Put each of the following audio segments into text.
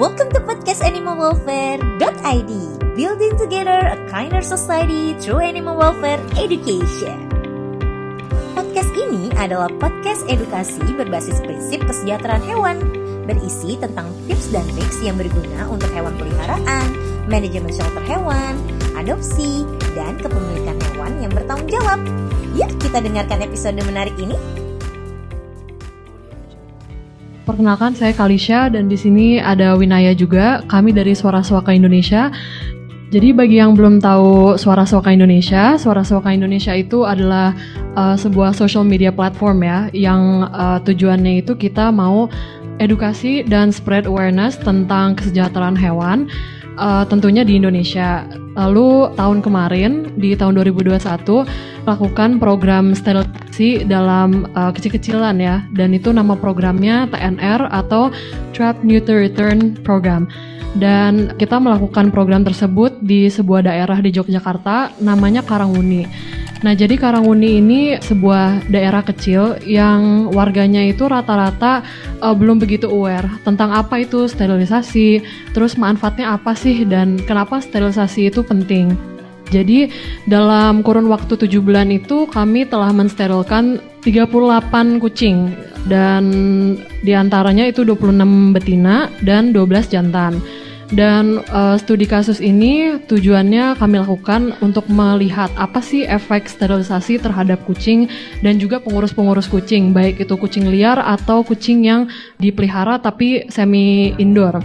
welcome to podcast animalwelfare.id Building together a kinder society through animal welfare education. Podcast ini adalah podcast edukasi berbasis prinsip kesejahteraan hewan Berisi tentang tips dan triks yang berguna untuk hewan peliharaan, manajemen shelter hewan, adopsi, dan kepemilikan hewan yang bertanggung jawab Yuk kita dengarkan episode menarik ini Perkenalkan saya Kalisha dan di sini ada Winaya juga. Kami dari Suara Suaka Indonesia. Jadi bagi yang belum tahu Suara Suaka Indonesia, Suara Suaka Indonesia itu adalah uh, sebuah social media platform ya yang uh, tujuannya itu kita mau edukasi dan spread awareness tentang kesejahteraan hewan uh, tentunya di Indonesia. Lalu tahun kemarin di tahun 2021 lakukan program sterilisasi dalam uh, kecil-kecilan ya dan itu nama programnya TNR atau Trap Neuter Return Program. Dan kita melakukan program tersebut di sebuah daerah di Yogyakarta namanya Karanguni. Nah, jadi Karanguni ini sebuah daerah kecil yang warganya itu rata-rata uh, belum begitu aware tentang apa itu sterilisasi, terus manfaatnya apa sih dan kenapa sterilisasi itu penting. Jadi dalam kurun waktu 7 bulan itu kami telah mensterilkan 38 kucing dan di antaranya itu 26 betina dan 12 jantan. Dan uh, studi kasus ini tujuannya kami lakukan untuk melihat apa sih efek sterilisasi terhadap kucing dan juga pengurus-pengurus kucing, baik itu kucing liar atau kucing yang dipelihara tapi semi indoor.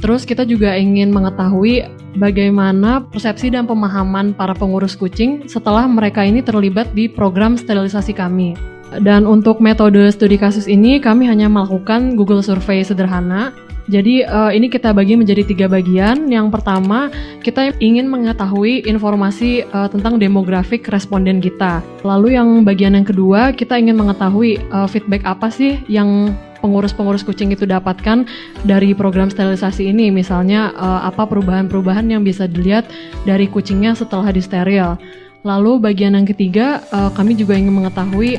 Terus kita juga ingin mengetahui bagaimana persepsi dan pemahaman para pengurus kucing setelah mereka ini terlibat di program sterilisasi kami. Dan untuk metode studi kasus ini kami hanya melakukan Google Survey sederhana jadi uh, ini kita bagi menjadi tiga bagian. Yang pertama, kita ingin mengetahui informasi uh, tentang demografik responden kita. Lalu yang bagian yang kedua, kita ingin mengetahui uh, feedback apa sih yang pengurus-pengurus kucing itu dapatkan dari program sterilisasi ini. Misalnya uh, apa perubahan-perubahan yang bisa dilihat dari kucingnya setelah disteril. Lalu bagian yang ketiga, uh, kami juga ingin mengetahui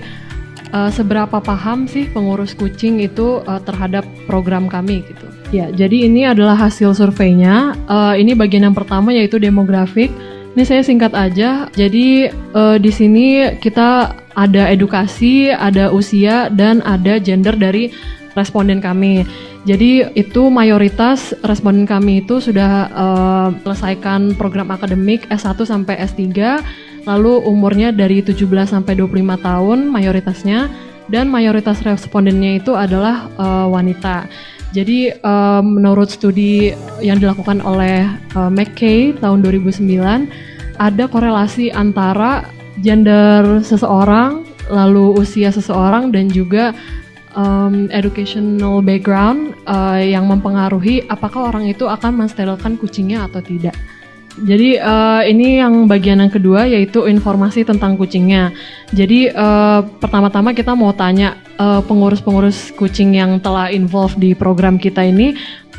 uh, seberapa paham sih pengurus kucing itu uh, terhadap program kami gitu. Ya, jadi ini adalah hasil surveinya. Uh, ini bagian yang pertama yaitu demografik. Ini saya singkat aja. Jadi uh, di sini kita ada edukasi, ada usia dan ada gender dari responden kami. Jadi itu mayoritas responden kami itu sudah uh, selesaikan program akademik S1 sampai S3, lalu umurnya dari 17 sampai 25 tahun mayoritasnya dan mayoritas respondennya itu adalah uh, wanita. Jadi um, menurut studi yang dilakukan oleh uh, McKay tahun 2009 ada korelasi antara gender seseorang, lalu usia seseorang dan juga um, educational background uh, yang mempengaruhi apakah orang itu akan mensterilkan kucingnya atau tidak. Jadi uh, ini yang bagian yang kedua yaitu informasi tentang kucingnya. Jadi uh, pertama-tama kita mau tanya pengurus-pengurus uh, kucing yang telah involve di program kita ini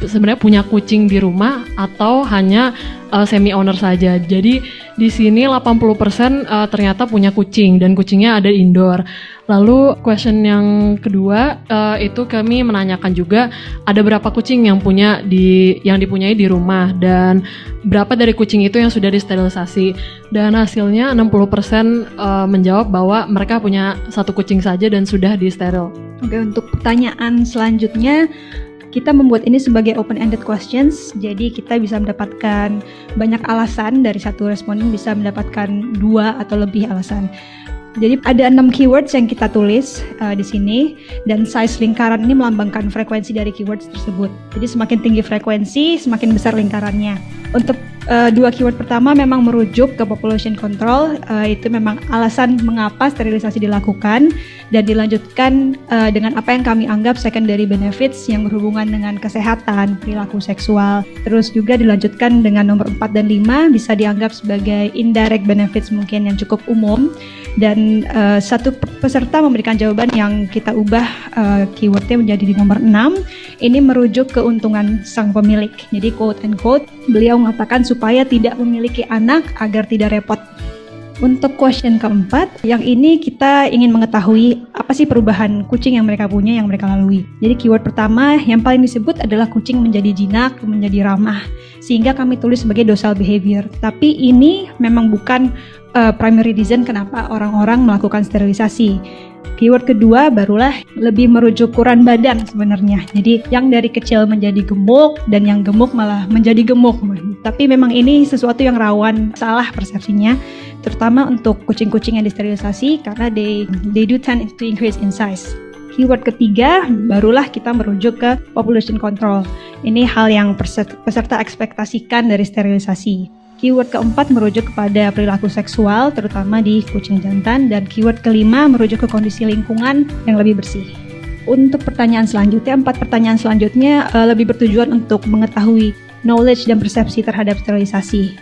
sebenarnya punya kucing di rumah atau hanya uh, semi owner saja. Jadi di sini 80% uh, ternyata punya kucing dan kucingnya ada indoor. Lalu question yang kedua uh, itu kami menanyakan juga ada berapa kucing yang punya di yang dipunyai di rumah dan berapa dari kucing itu yang sudah disterilisasi. Dan hasilnya 60% uh, menjawab bahwa mereka punya satu kucing saja dan sudah disteril. Oke, untuk pertanyaan selanjutnya kita membuat ini sebagai open-ended questions, jadi kita bisa mendapatkan banyak alasan dari satu responden bisa mendapatkan dua atau lebih alasan. Jadi ada enam keywords yang kita tulis uh, di sini dan size lingkaran ini melambangkan frekuensi dari keywords tersebut. Jadi semakin tinggi frekuensi, semakin besar lingkarannya. Untuk uh, dua keyword pertama memang merujuk ke population control, uh, itu memang alasan mengapa sterilisasi dilakukan dan dilanjutkan uh, dengan apa yang kami anggap secondary benefits yang berhubungan dengan kesehatan, perilaku seksual. Terus juga dilanjutkan dengan nomor 4 dan 5 bisa dianggap sebagai indirect benefits mungkin yang cukup umum dan uh, satu peserta memberikan jawaban yang kita ubah uh, keywordnya menjadi di nomor 6 ini merujuk keuntungan sang pemilik jadi quote and quote beliau mengatakan supaya tidak memiliki anak agar tidak repot Untuk question keempat, yang ini kita ingin mengetahui apa sih perubahan kucing yang mereka punya, yang mereka lalui. Jadi keyword pertama yang paling disebut adalah kucing menjadi jinak, menjadi ramah, sehingga kami tulis sebagai docile behavior. Tapi ini memang bukan uh, primary reason kenapa orang-orang melakukan sterilisasi. Keyword kedua barulah lebih merujuk ukuran badan sebenarnya. Jadi yang dari kecil menjadi gemuk dan yang gemuk malah menjadi gemuk. Tapi memang ini sesuatu yang rawan salah persepsinya terutama untuk kucing-kucing yang disterilisasi karena they they do tend to increase in size. Keyword ketiga barulah kita merujuk ke population control. Ini hal yang peserta ekspektasikan dari sterilisasi. Keyword keempat merujuk kepada perilaku seksual, terutama di kucing jantan, dan keyword kelima merujuk ke kondisi lingkungan yang lebih bersih. Untuk pertanyaan selanjutnya, empat pertanyaan selanjutnya uh, lebih bertujuan untuk mengetahui knowledge dan persepsi terhadap sterilisasi.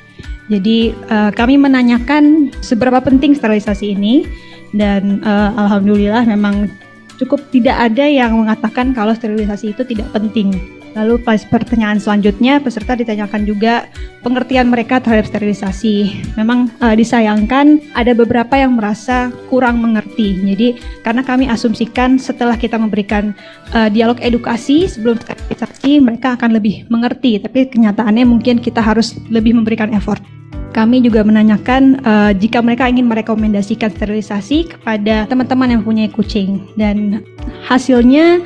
Jadi uh, kami menanyakan seberapa penting sterilisasi ini, dan uh, alhamdulillah memang cukup tidak ada yang mengatakan kalau sterilisasi itu tidak penting. Lalu pas pertanyaan selanjutnya peserta ditanyakan juga pengertian mereka terhadap sterilisasi. Memang uh, disayangkan ada beberapa yang merasa kurang mengerti. Jadi karena kami asumsikan setelah kita memberikan uh, dialog edukasi sebelum sterilisasi mereka akan lebih mengerti. Tapi kenyataannya mungkin kita harus lebih memberikan effort. Kami juga menanyakan uh, jika mereka ingin merekomendasikan sterilisasi kepada teman-teman yang punya kucing dan hasilnya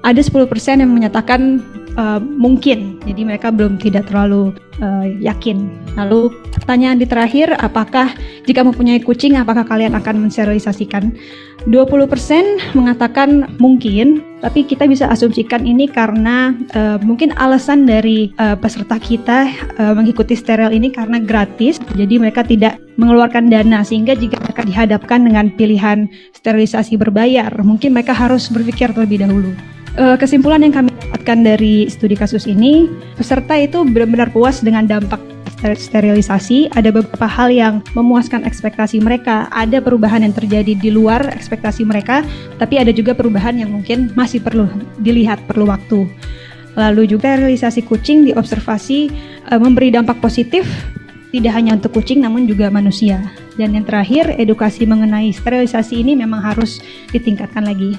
ada 10% yang menyatakan uh, mungkin. Jadi mereka belum tidak terlalu uh, yakin. Lalu pertanyaan di terakhir, apakah jika mempunyai kucing, apakah kalian akan mensterilisasikan? 20% mengatakan mungkin, tapi kita bisa asumsikan ini karena uh, mungkin alasan dari uh, peserta kita uh, mengikuti steril ini karena gratis, jadi mereka tidak mengeluarkan dana sehingga jika mereka dihadapkan dengan pilihan sterilisasi berbayar, mungkin mereka harus berpikir terlebih dahulu kesimpulan yang kami dapatkan dari studi kasus ini, peserta itu benar-benar puas dengan dampak sterilisasi. Ada beberapa hal yang memuaskan ekspektasi mereka. Ada perubahan yang terjadi di luar ekspektasi mereka, tapi ada juga perubahan yang mungkin masih perlu dilihat, perlu waktu. Lalu juga sterilisasi kucing diobservasi uh, memberi dampak positif tidak hanya untuk kucing namun juga manusia. Dan yang terakhir, edukasi mengenai sterilisasi ini memang harus ditingkatkan lagi.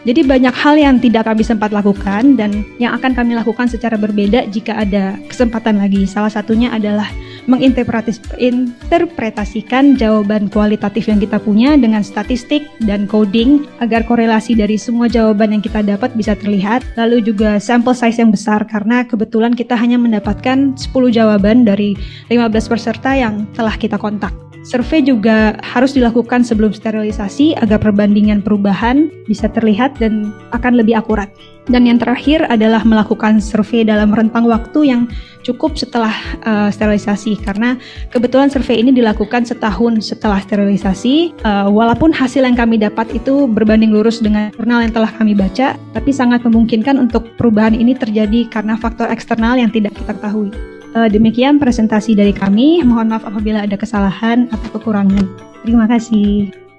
Jadi banyak hal yang tidak kami sempat lakukan dan yang akan kami lakukan secara berbeda jika ada kesempatan lagi. Salah satunya adalah menginterpretasikan jawaban kualitatif yang kita punya dengan statistik dan coding agar korelasi dari semua jawaban yang kita dapat bisa terlihat. Lalu juga sample size yang besar karena kebetulan kita hanya mendapatkan 10 jawaban dari 15 peserta yang telah kita kontak. Survei juga harus dilakukan sebelum sterilisasi agar perbandingan perubahan bisa terlihat dan akan lebih akurat. Dan yang terakhir adalah melakukan survei dalam rentang waktu yang cukup setelah uh, sterilisasi karena kebetulan survei ini dilakukan setahun setelah sterilisasi. Uh, walaupun hasil yang kami dapat itu berbanding lurus dengan jurnal yang telah kami baca, tapi sangat memungkinkan untuk perubahan ini terjadi karena faktor eksternal yang tidak kita ketahui. Uh, demikian presentasi dari kami. Mohon maaf apabila ada kesalahan atau kekurangan. Terima kasih.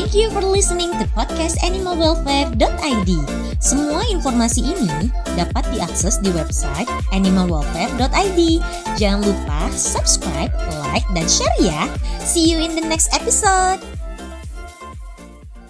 Thank you for listening to podcast animalwelfare.id. Semua informasi ini dapat diakses di website animalwelfare.id. Jangan lupa subscribe, like, dan share ya. See you in the next episode.